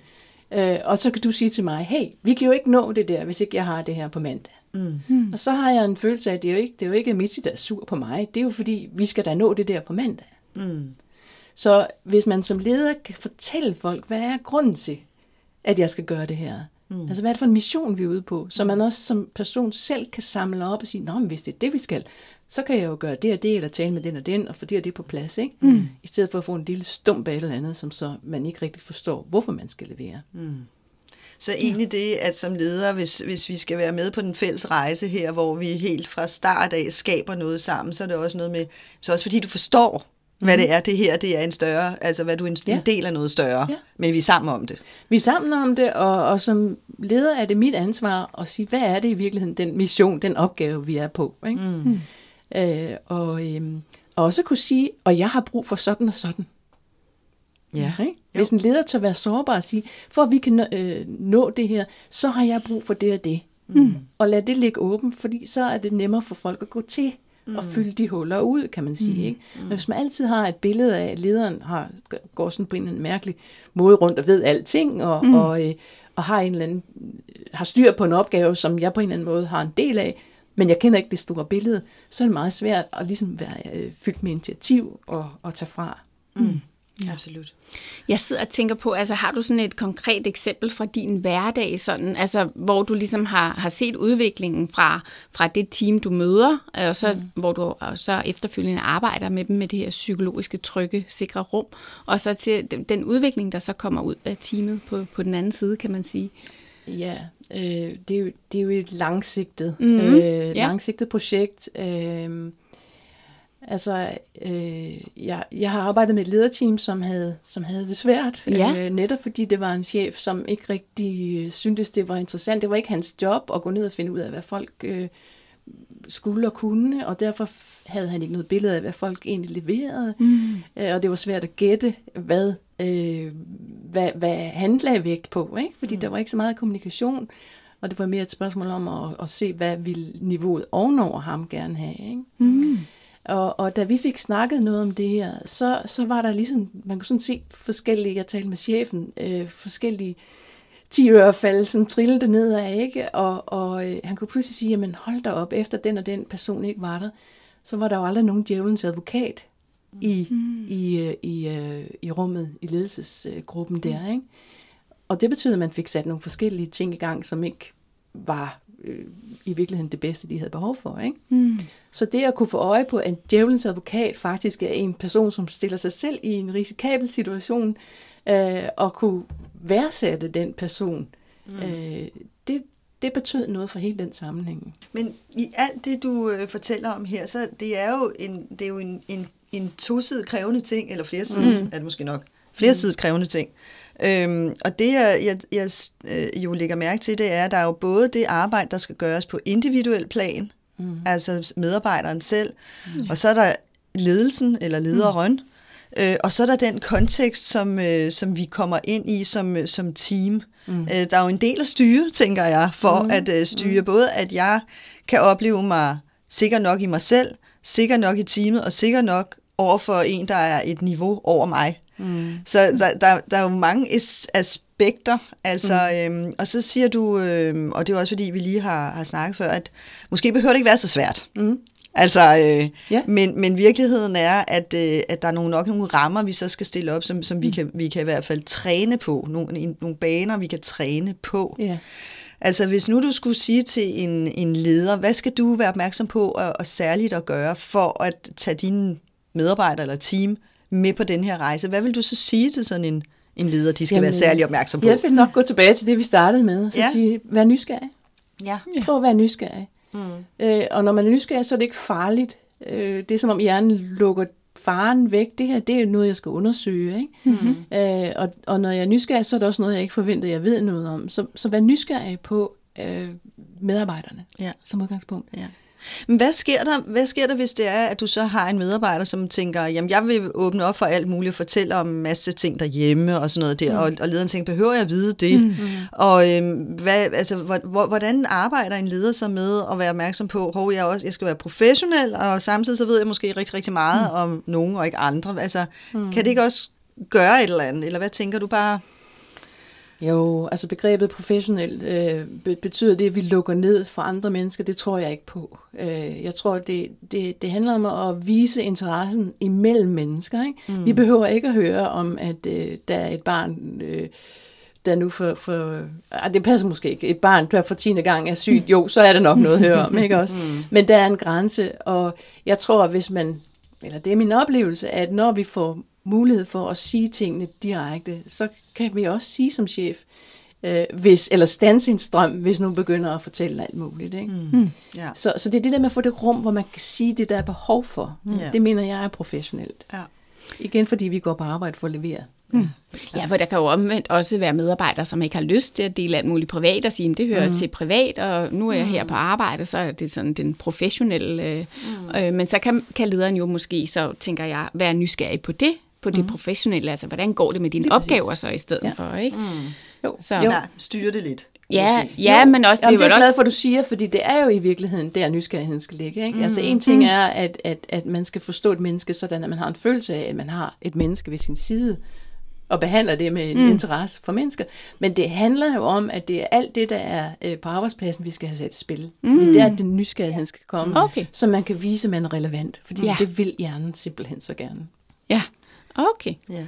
Øh, og så kan du sige til mig, hey, vi kan jo ikke nå det der, hvis ikke jeg har det her på mandag. Mm. Mm. Og så har jeg en følelse af, at det er jo ikke, det er jo ikke Mitzi, der er sur på mig. Det er jo fordi, vi skal da nå det der på mandag. Mm. Så hvis man som leder kan fortælle folk, hvad er grunden til, at jeg skal gøre det her? Mm. Altså, hvad er det for en mission, vi er ude på? Så man også som person selv kan samle op og sige, nå, men hvis det er det, vi skal, så kan jeg jo gøre det og det, eller tale med den og den, og få det og det på plads, ikke? Mm. I stedet for at få en lille stump af et eller andet, som så man ikke rigtig forstår, hvorfor man skal levere. Mm.
Så egentlig det, at som leder, hvis, hvis vi skal være med på den fælles rejse her, hvor vi helt fra start af skaber noget sammen, så er det også noget med, så også fordi du forstår, hvad det er, det her, det er en større, altså hvad du er en, ja. en del af noget større, ja. men vi er sammen om det.
Vi er sammen om det, og, og som leder er det mit ansvar at sige, hvad er det i virkeligheden, den mission, den opgave, vi er på. Ikke? Mm. Mm. Øh, og øh, også kunne sige, og jeg har brug for sådan og sådan. Ja. Okay? Hvis en leder tør være sårbar og sige, for at vi kan nå, øh, nå det her, så har jeg brug for det og det. Mm. Og lad det ligge åbent, fordi så er det nemmere for folk at gå til mm. og fylde de huller ud, kan man sige. Mm. Ikke? Men hvis man altid har et billede af, at lederen har, går sådan på en mærkelig måde rundt og ved alting, og, mm. og, øh, og har en eller anden, har styr på en opgave, som jeg på en eller anden måde har en del af, men jeg kender ikke det store billede, så er det meget svært at ligesom være øh, fyldt med initiativ og, og tage fra.
Mm. Ja. Absolut.
Jeg sidder og tænker på, altså har du sådan et konkret eksempel fra din hverdag, sådan, altså, hvor du ligesom har, har set udviklingen fra, fra det team, du møder, og så, mm. hvor du og så efterfølgende arbejder med dem med det her psykologiske, trygge, sikre rum, og så til den, den udvikling, der så kommer ud af teamet på, på den anden side, kan man sige.
Ja, øh, det, er jo, det er jo et langsigtet, mm-hmm. øh, ja. langsigtet projekt. Øh, altså, øh, jeg, jeg har arbejdet med et lederteam, som havde, som havde det svært, ja. øh, netop fordi det var en chef, som ikke rigtig syntes, det var interessant. Det var ikke hans job at gå ned og finde ud af, hvad folk øh, skulle og kunne, og derfor havde han ikke noget billede af, hvad folk egentlig leverede, mm. øh, og det var svært at gætte, hvad øh, hvad, hvad han lagde vægt på, ikke? fordi mm. der var ikke så meget kommunikation, og det var mere et spørgsmål om at, at se, hvad ville niveauet ovenover ham gerne have. Ikke? Mm. Og, og da vi fik snakket noget om det her, så, så var der ligesom, man kunne sådan se forskellige, jeg talte med chefen, øh, forskellige 10 øre falde sådan trille det nedad, ikke? Og, og øh, han kunne pludselig sige, jamen hold da op, efter den og den person ikke var der, så var der jo aldrig nogen djævelens advokat i, mm. i, øh, i, øh, i rummet, i ledelsesgruppen mm. der. Ikke? Og det betyder, at man fik sat nogle forskellige ting i gang, som ikke var øh, i virkeligheden det bedste, de havde behov for. Ikke? Mm. Så det at kunne få øje på, at djævelens advokat faktisk er en person, som stiller sig selv i en risikabel situation, øh, og kunne værdsætte den person, mm. øh, det, det betød noget for hele den sammenhæng.
Men i alt det, du øh, fortæller om her, så det er jo en, det er jo en, en en tosidig krævende ting, eller flere sider, mm. er det måske nok, flere sider krævende ting. Øhm, og det, jeg, jeg, jeg øh, jo lægger mærke til, det er, at der er jo både det arbejde, der skal gøres på individuel plan, mm. altså medarbejderen selv, mm. og så er der ledelsen, eller lederen, mm. Øh, og så er der den kontekst, som, øh, som vi kommer ind i som, som team. Mm. Øh, der er jo en del at styre, tænker jeg, for mm. at øh, styre mm. både, at jeg kan opleve mig sikker nok i mig selv, sikker nok i teamet, og sikker nok over for en, der er et niveau over mig. Mm. Så der, der, der er jo mange aspekter, altså, mm. øhm, og så siger du, øhm, og det er også fordi, vi lige har, har snakket før, at måske behøver det ikke være så svært. Mm. Altså, øh,
Ja.
men, men virkeligheden er, at, øh, at der er nogle, nok nogle rammer, vi så skal stille op, som, som vi, kan, vi kan i hvert fald træne på. Nogle, nogle baner, vi kan træne på.
Ja.
Altså, hvis nu du skulle sige til en, en leder, hvad skal du være opmærksom på og, og særligt at gøre for at tage dine medarbejdere eller team med på den her rejse? Hvad vil du så sige til sådan en, en leder, de skal Jamen, være særlig opmærksom på?
Jeg vil nok gå tilbage til det, vi startede med, og så
Ja.
ja. sige, vær nysgerrig.
Ja.
Prøv at være nysgerrig. Mm. Øh, og når man er nysgerrig, så er det ikke farligt. Øh, det er som om hjernen lukker faren væk. Det her, det er noget, jeg skal undersøge. Ikke? Mm-hmm. Øh, og, og når jeg er nysgerrig, så er det også noget, jeg ikke forventer, jeg ved noget om. Så, så vær nysgerrig på øh, medarbejderne
Ja.
som udgangspunkt.
Ja. Men hvad sker, der, hvad sker der, hvis det er, at du så har en medarbejder, som tænker, jamen jeg vil åbne op for alt muligt, og fortælle om en masse ting derhjemme og sådan noget der, mm. og, og lederen tænker, behøver jeg at vide det? Mm. Og øhm, hvad, altså, hvor- hvor, hvordan arbejder en leder så med at være opmærksom på, hov, jeg, også, jeg skal være professionel, og samtidig så ved jeg måske rigtig, rigtig meget mm. om nogen og ikke andre. Altså, mm. kan det ikke også gøre et eller andet? Eller hvad tænker du bare?
Jo, altså begrebet professionel øh, be- betyder det, at vi lukker ned for andre mennesker. Det tror jeg ikke på. Øh, jeg tror, det, det, det handler om at vise interessen imellem mennesker. Ikke? Mm. Vi behøver ikke at høre om, at øh, der er et barn, øh, der nu for... for ah, det passer måske ikke. Et barn, der for tiende gang er sygt. Jo, så er der nok noget at høre om, ikke også? <laughs> Mm. Men der er en grænse, og jeg tror, hvis man... Eller det er min oplevelse, at når vi får mulighed for at sige tingene direkte, så kan vi også sige som chef, øh, hvis, eller stanse sin strøm, hvis nogen begynder at fortælle alt muligt. Ikke? Mm.
Ja.
Så, så det er det der med at få det rum, hvor man kan sige det, der er behov for. Mm.
Ja.
Det mener jeg er professionelt.
Ja.
Igen fordi vi går på arbejde for at levere.
Ja, for der kan jo omvendt også være medarbejdere, som ikke har lyst til at dele alt muligt privat og sige, at det hører mm. til privat, og nu er jeg her på arbejde, så er det sådan den professionelle. Øh, mm. øh, men så kan, kan lederen jo måske, så tænker jeg, være nysgerrig på det, på det professionelle. Altså, hvordan går det med dine
Lige præcis.
opgaver så i stedet
Ja.
for, ikke?
Jo,
Så-
jo.
Ja, styre det lidt.
Ja, ja, men også...
Jamen, det er jeg glad
også
for, at du siger, fordi det er jo i virkeligheden der nysgerrigheden skal ligge. Ikke? Mm. Altså en ting er, at, at, at man skal forstå et menneske sådan, at man har en følelse af, at man har et menneske ved sin side, og behandler det med en mm. interesse for mennesker. Men det handler jo om, at det er alt det, der er øh, på arbejdspladsen, vi skal have sat i spil. Mm. Fordi det er, at den nysgerrigheden skal komme,
Okay.
så man kan vise, at man er relevant. Fordi
ja.
det vil hjernen simpelthen så gerne.
Ja, okay.
Ja.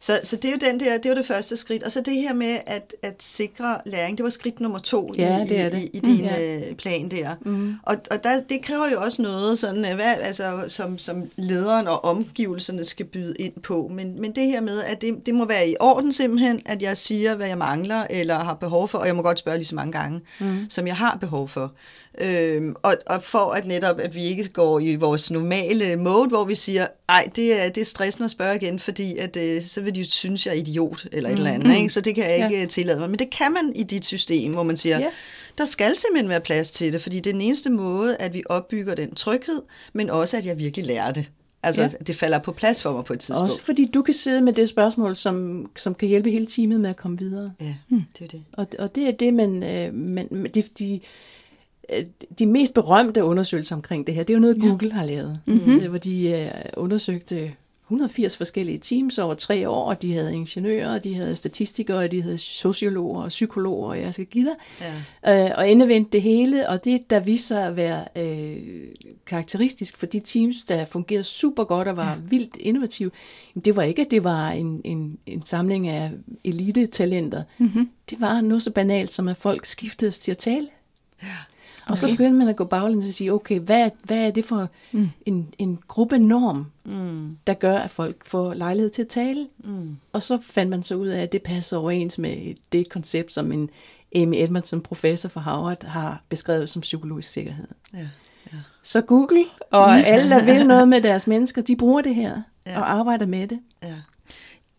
Så, så det er jo den der, det jo det første skridt. Og så det her med at, at sikre læring, det var skridt nummer to
Ja,
i,
det er det.
i, i din
Mm. Ja.
øh, plan der. Mm. Og, og der, det kræver jo også noget, sådan, øh, hvad, altså, som, som lederen og omgivelserne skal byde ind på. Men, men det her med, at det, det må være i orden simpelthen, at jeg siger, hvad jeg mangler eller har behov for, og jeg må godt spørge lige så mange gange, mm. som jeg har behov for. Øhm, og, og for at netop, at vi ikke går i vores normale mode, hvor vi siger, ej, det er, det er stressende at spørge igen, fordi at, øh, så vil de jo synes, jeg er idiot, eller et eller andet, ikke? så det kan jeg ikke ja. tillade mig. Men det kan man i dit system, hvor man siger,
Ja.
der skal simpelthen være plads til det, fordi det er den eneste måde, at vi opbygger den tryghed, men også, at jeg virkelig lærer det. Altså, ja. Det falder på plads for mig på et tidspunkt.
Også fordi du kan sidde med det spørgsmål, som, som kan hjælpe hele teamet med at komme videre.
Ja, det er det.
Og, og det er det, man, øh, man de, de, øh, de mest berømte undersøgelser omkring det her, det er jo noget, Google har lavet, mm-hmm. hvor de øh, undersøgte 180 forskellige teams over tre år, og de havde ingeniører, de havde statistikere, de havde sociologer og psykologer, og jeg skal give dig. Ja. Øh, og endevendte det hele, og det, der viste sig at være øh, karakteristisk for de teams, der fungerede super godt og var ja. vildt innovative, det var ikke, at det var en, en, en samling af elite-talenter. Mm-hmm. Det var noget så banalt, som at folk skiftede til at tale. Og så begyndte man at gå baglæns og sige, okay, hvad, hvad er det for mm. en, en gruppenorm, mm. der gør, at folk får lejlighed til at tale? Mm. Og så fandt man så ud af, at det passer overens med det koncept, som en Amy Edmondson, professor fra Harvard, har beskrevet som psykologisk sikkerhed.
Ja. Ja.
Så Google og <laughs> alle, der vil noget med deres mennesker, de bruger det her ja. og arbejder med det.
Ja.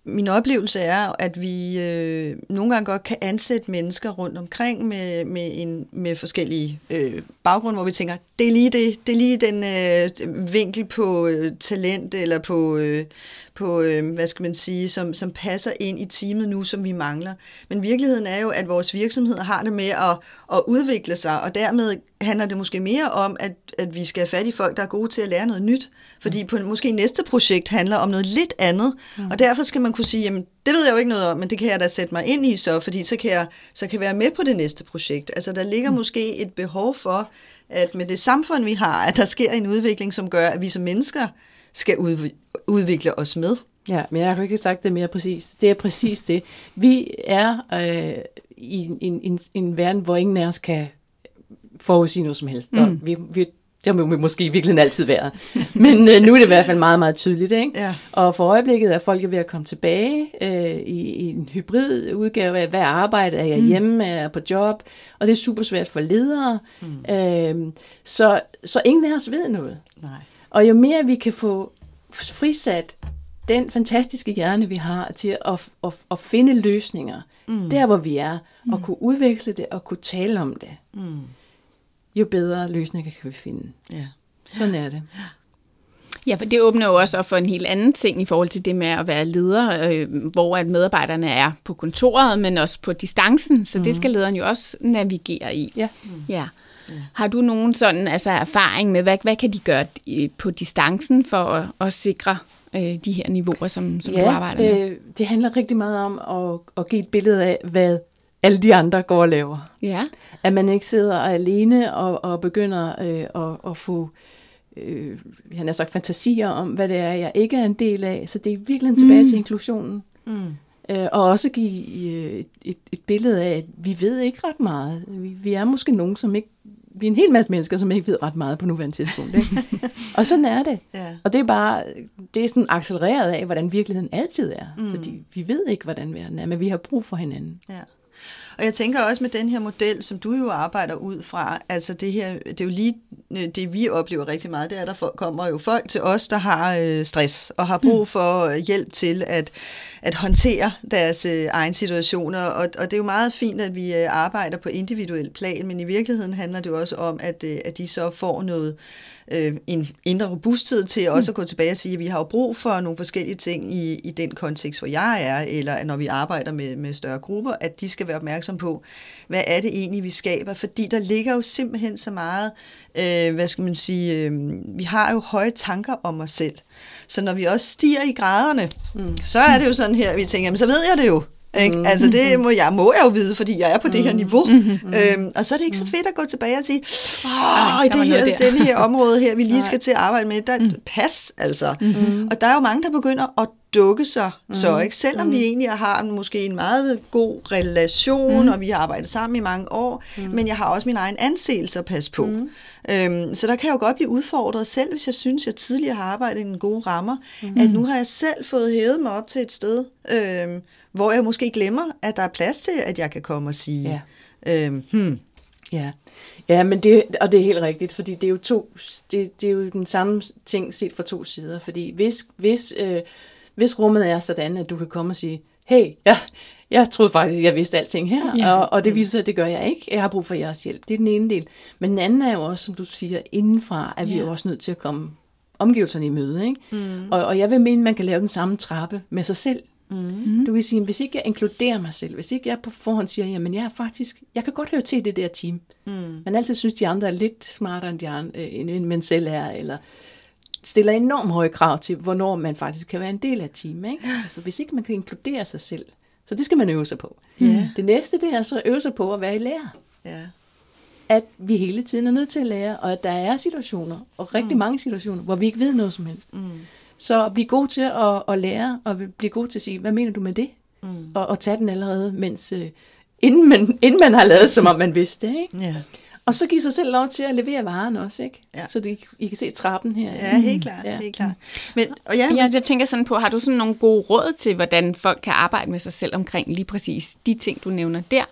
Min oplevelse er, at vi øh, nogle gange godt kan ansætte mennesker rundt omkring med, med, en, med forskellige øh, baggrunde, hvor vi tænker, det er lige, det, det er lige den øh, vinkel på øh, talent eller på, øh, på øh, hvad skal man sige, som, som passer ind i teamet nu, som vi mangler. Men virkeligheden er jo, at vores virksomheder har det med at, at udvikle sig, og dermed handler det måske mere om, at, at vi skal have fat i folk, der er gode til at lære noget nyt. Fordi på, måske næste projekt handler om noget lidt andet, mm. og derfor skal man man kunne sige, jamen det ved jeg jo ikke noget om, men det kan jeg da sætte mig ind i så, fordi så kan jeg, så kan jeg være med på det næste projekt. Altså der ligger mm. måske et behov for, at med det samfund vi har, at der sker en udvikling, som gør, at vi som mennesker skal udvikle os med.
Ja, men jeg har ikke sagt det mere præcist. Det er præcis det. Vi er øh, i en, en, en verden, hvor ingen af os kan forudsige noget som helst. Mm. Og vi, vi det må vi måske i virkeligheden altid være. <laughs> Men øh, nu er det i hvert fald meget, meget tydeligt. Ikke? Ja. Og for øjeblikket er folk ved at komme tilbage øh, i, i en hybrid udgave af, hvad arbejde? Er jeg mm. hjemme? Er jeg på job? Og det er super svært for ledere. Mm. Øh, så, så ingen af os ved noget. Nej. Og jo mere vi kan få frisat den fantastiske hjerne, vi har til at, at, at finde løsninger, mm. der hvor vi er, og mm. kunne udveksle det og kunne tale om det. Mm jo bedre løsninger kan vi finde. Ja. Sådan er det.
Ja, for det åbner jo også op for en helt anden ting i forhold til det med at være leder, øh, hvor at medarbejderne er på kontoret, men også på distancen, så mm. det mhm. skal lederen jo også navigere i. Ja. Mm. ja. Ja. Har du nogen sådan altså erfaring med, hvad, hvad kan de gøre på distancen for at, at sikre øh, de her niveauer, som, som
ja,
du arbejder med?
Øh, det handler rigtig meget om at, at give et billede af, hvad alle de andre går og laver. Ja. At man ikke sidder alene og, og begynder øh, at, at få øh, han har sagt fantasier om, hvad det er, jeg ikke er en del af. Så det er virkelig tilbage mm. til inklusionen. Mm. Øh, og også give øh, et, et billede af, at vi ved ikke ret meget. Vi, vi er måske nogen, som ikke vi er en hel masse mennesker, som ikke ved ret meget på nuværende tidspunkt. Ikke? <laughs> og sådan er det. Ja. Og det er bare, det er sådan accelereret af, hvordan virkeligheden altid er. Mm. Fordi vi ved ikke, hvordan verden er, men vi har brug for hinanden. Ja.
Og jeg tænker også med den her model, som du jo arbejder ud fra, altså det her, det er jo lige øh, det, vi oplever rigtig meget, det er, at der kommer jo folk til os, der har øh, stress og har brug mm. for hjælp til at, at håndtere deres øh, egen situationer. Og, og det er jo meget fint, at vi arbejder på individuel plan, men i virkeligheden handler det jo også om, at, at de så får noget øh, en indre robusthed til også at gå tilbage og sige, at vi har jo brug for nogle forskellige ting i, i den kontekst, hvor jeg er, eller når vi arbejder med, med større grupper, at de skal være opmærksom på, hvad er det egentlig, vi skaber, fordi der ligger jo simpelthen så meget, øh, hvad skal man sige, øh, vi har jo høje tanker om os selv. Så når vi også stiger i graderne, mm. så er det jo sådan her, vi tænker, jamen så ved jeg det jo. Ikke? Mm. Altså det må jeg, må jeg jo vide, fordi jeg er på mm. det her mm. niveau. Mm. Øhm, og så er det ikke så fedt at gå tilbage og sige, åh, i det her, den her område her, vi lige <laughs> skal til at arbejde med, der mm. pas altså. Mm. Og der er jo mange, der begynder at dukke sig mm. så, ikke? Selvom mm. vi egentlig har måske en meget god relation, mm. og vi har arbejdet sammen i mange år, mm. men jeg har også min egen anseelse at passe på. Mm. Øhm, så der kan jeg jo godt blive udfordret, selv hvis jeg synes, jeg tidligere har arbejdet i en gode rammer, mm. at nu har jeg selv fået hævet mig op til et sted, øhm, hvor jeg måske glemmer, at der er plads til, at jeg kan komme og sige, ja. øhm, hmm,
Ja, ja men det, og det er helt rigtigt, fordi det er jo, to, det, det er jo den samme ting set fra to sider. Fordi hvis, hvis øh, hvis rummet er sådan, at du kan komme og sige, hey, ja, jeg troede faktisk, jeg vidste alting her, ja. og, og det viser sig, at det gør jeg ikke. Jeg har brug for jeres hjælp. Det er den ene del. Men den anden er jo også, som du siger, indenfra, at vi ja. er også nødt til at komme omgivelserne i møde. Ikke? Mm. Og, og jeg vil mene, at man kan lave den samme trappe med sig selv. Mm. Du vil sige, hvis ikke jeg inkluderer mig selv, hvis ikke jeg på forhånd siger, jamen jeg er faktisk, jeg kan godt høre til det der team. Mm. Man altid synes, de andre er lidt smartere end, de andre, end man selv er, eller stiller enormt høje krav til, hvornår man faktisk kan være en del af et team. Ikke? Altså, hvis ikke man kan inkludere sig selv, så det skal man øve sig på. Ja. Det næste, det er så at øve sig på at være i lærer. Ja. At vi hele tiden er nødt til at lære, og at der er situationer, og rigtig mm. mange situationer, hvor vi ikke ved noget som helst. Mm. Så blive god til at, at lære, og blive god til at sige, hvad mener du med det? Mm. Og, og tage den allerede, mens, uh, inden, man, inden man har lavet, som om man vidste det. Ikke? Ja. Og så give sig selv lov til at levere varen også, ikke? Ja. Så det, I kan se trappen her.
Ja, helt klart. Ja. Helt klart. Men,
og ja, ja, jeg tænker sådan på, har du sådan nogle gode råd til, hvordan folk kan arbejde med sig selv omkring lige præcis de ting, du nævner der?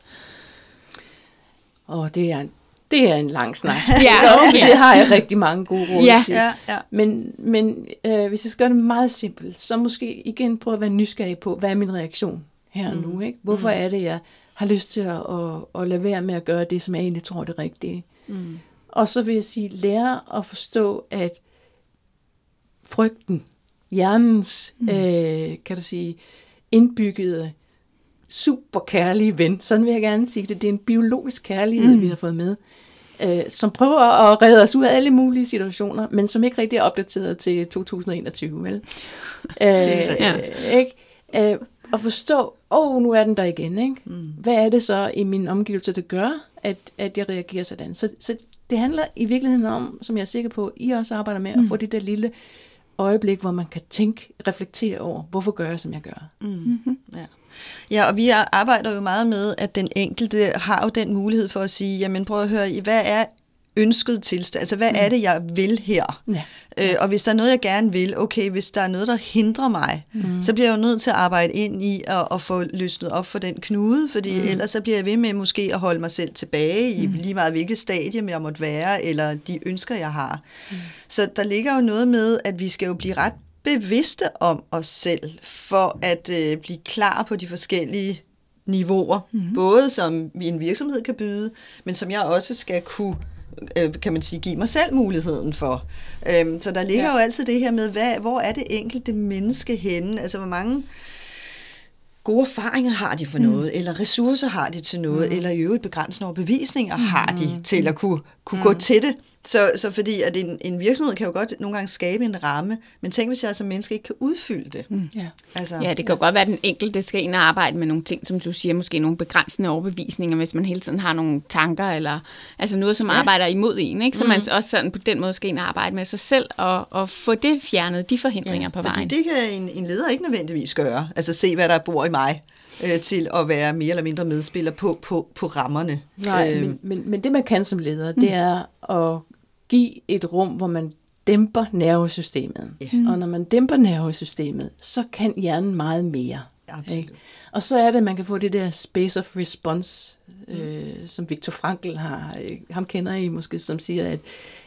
Og det er det er en lang snak. <laughs> ja, okay. Det har jeg rigtig mange gode råd ja. til. Ja, ja. Men, men øh, hvis jeg skal gøre det meget simpelt, så måske igen prøve at være nysgerrig på, hvad er min reaktion her mm. nu? Ikke? Hvorfor mm. er det, jeg har lyst til at, at, at lade være med at gøre det, som jeg egentlig tror er det rigtige. Mm. Og så vil jeg sige, lære at forstå, at frygten, hjernens, mm. øh, kan du sige, indbyggede, super kærlige ven, sådan vil jeg gerne sige det, det er en biologisk kærlighed, mm. vi har fået med, øh, som prøver at redde os ud af alle mulige situationer, men som ikke rigtig er opdateret til 2021, vel? <laughs> øh, ja. ikke? Øh, at forstå, åh, oh, nu er den der igen. Ikke? Mm. Hvad er det så i min omgivelse, der gør, at, at jeg reagerer sådan? Så, så det handler i virkeligheden om, som jeg er sikker på, I også arbejder med, mm. at få det der lille øjeblik, hvor man kan tænke, reflektere over, hvorfor gør jeg, som jeg gør. Mm. Mm-hmm.
Ja. Ja, og vi arbejder jo meget med, at den enkelte har jo den mulighed for at sige, jamen prøv at høre, hvad er ønsket tilstand. Altså, hvad mm. er det, jeg vil her? Ja. Øh, og hvis der er noget, jeg gerne vil, okay, hvis der er noget, der hindrer mig, mm. så bliver jeg jo nødt til at arbejde ind i at, at få løsnet op for den knude, fordi mm. ellers så bliver jeg ved med måske at holde mig selv tilbage i mm. lige meget hvilket stadie jeg måtte være, eller de ønsker, jeg har. Mm. Så der ligger jo noget med, at vi skal jo blive ret bevidste om os selv, for at øh, blive klar på de forskellige niveauer, mm. både som en virksomhed kan byde, men som jeg også skal kunne øh, kan man sige, give mig selv muligheden for. Øhm, så der ligger ja. jo altid det her med, hvad, hvor er det enkelte menneske henne? Altså, hvor mange gode erfaringer har de for mm. noget, eller ressourcer har de til noget, mm. eller i øvrigt begrænsende overbevisninger mm. har de til at kunne, kunne mm. gå til det. Så, så fordi at en, en virksomhed kan jo godt nogle gange skabe en ramme, men tænk hvis jeg som menneske ikke kan udfylde det.
Mm. Ja. Altså, ja, det kan ja. godt være, at den enkelte skal ind og arbejde med nogle ting, som du siger, måske nogle begrænsende overbevisninger, hvis man hele tiden har nogle tanker, eller altså noget, som ja. arbejder imod en, ikke? så mm. man også sådan på den måde skal ind og arbejde med sig selv, og, og få det fjernet, de forhindringer ja, på vejen.
Fordi det kan en, en leder ikke nødvendigvis gøre, altså se, hvad der bor i mig øh, til at være mere eller mindre medspiller på, på, på rammerne.
Nej, øh, men, men, men det man kan som leder, det mm. er at give et rum, hvor man dæmper nervesystemet. Yeah. Og når man dæmper nervesystemet, så kan hjernen meget mere. Absolut. Ikke? Og så er det, at man kan få det der space of response, øh, som Viktor Frankl har. Øh, ham kender I måske, som siger, at,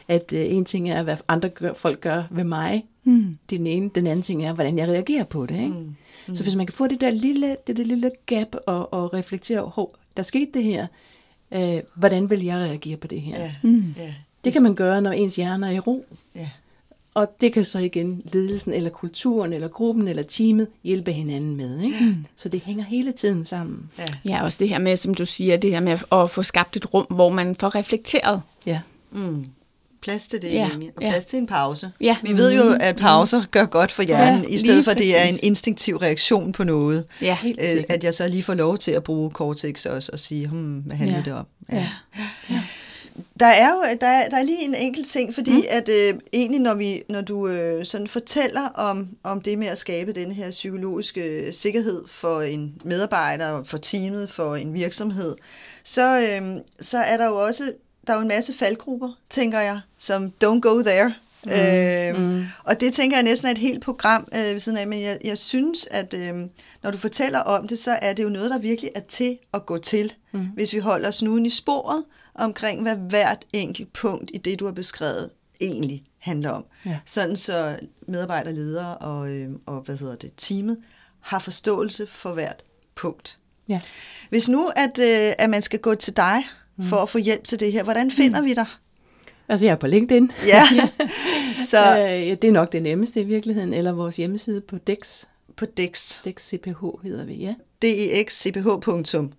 at øh, en ting er, hvad andre gør, folk gør ved mig. Mm. Den ene, den anden ting er, hvordan jeg reagerer på det. Ikke? Mm. Mm. Så hvis man kan få det der lille, det der lille gap og, og reflektere over, der skete det her, øh, hvordan vil jeg reagere på det her? Ja. Mm. Ja. Det kan man gøre, når ens hjerne er i ro. Ja. Og det kan så igen ledelsen, eller kulturen, eller gruppen, eller teamet hjælpe hinanden med. Ikke? Mm. Så det hænger hele tiden sammen.
Ja. ja, også det her med, som du siger, det her med at få skabt et rum, hvor man får reflekteret.
Ja. Mm. Plads til det, ja. Egentlig. og plads ja. til en pause. Ja. Vi ved jo, at pauser gør godt for hjernen, ja, i stedet for at det er en instinktiv reaktion på noget. Ja, helt øh, At jeg så lige får lov til at bruge cortex også, og sige, hmm, hvad handler ja. det om? Ja. Ja. Ja. Der er jo der er, der er lige en enkelt ting, fordi mm. at øh, egentlig når vi når du øh, sådan fortæller om om det med at skabe den her psykologiske sikkerhed for en medarbejder, for teamet, for en virksomhed, så øh, så er der jo også der er jo en masse faldgrupper, tænker jeg, som don't go there. Mm. Øh, mm. Og det tænker jeg næsten er et helt program øh, ved siden af, men jeg, jeg synes, at øh, når du fortæller om det, så er det jo noget, der virkelig er til at gå til, mm. hvis vi holder snuden i sporet omkring, hvad hvert enkelt punkt i det, du har beskrevet, egentlig handler om. Ja. Sådan så medarbejdere, ledere og, øh, og hvad hedder det, teamet har forståelse for hvert punkt. Ja. Hvis nu, at, øh, at man skal gå til dig mm. for at få hjælp til det her, hvordan finder mm. vi dig?
Altså, jeg er på LinkedIn. Ja. <laughs> så øh, det er nok det nemmeste i virkeligheden, eller vores hjemmeside på DEX.
På DEX.
DEX CPH hedder vi, ja.
dexcph.com.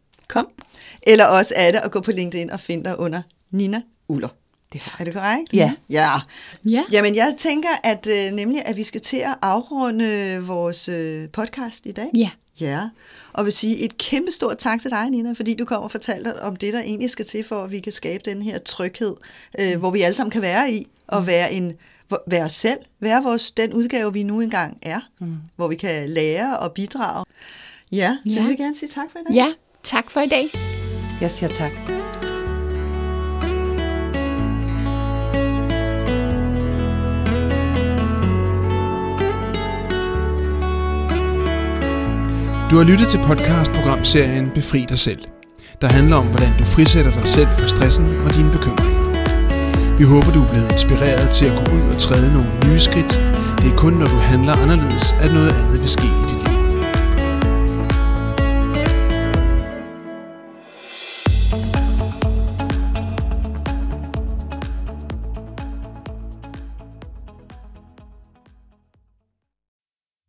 Eller også er det at gå på LinkedIn og finde dig under Nina Uller. Det har. Er det korrekt?
Ja.
ja. Ja. Jamen, jeg tænker, at øh, nemlig, at vi skal til at afrunde vores øh, podcast i dag.
Ja.
Ja, og vil sige et kæmpe stort tak til dig, Nina, fordi du kommer og fortalte om det, der egentlig skal til, for at vi kan skabe den her tryghed, øh, hvor vi alle sammen kan være i, og mm. være en være os selv, være vores, den udgave, vi nu engang er, mm. hvor vi kan lære og bidrage. Ja, så ja. vil jeg gerne sige tak for i dag.
Ja, tak for i dag.
Jeg siger tak.
Du har lyttet til podcastprogramserien Befri dig selv, der handler om, hvordan du frisætter dig selv fra stressen og dine bekymringer. Vi håber, du er blevet inspireret til at gå ud og træde nogle nye skridt. Det er kun, når du handler anderledes, at noget andet vil ske i dit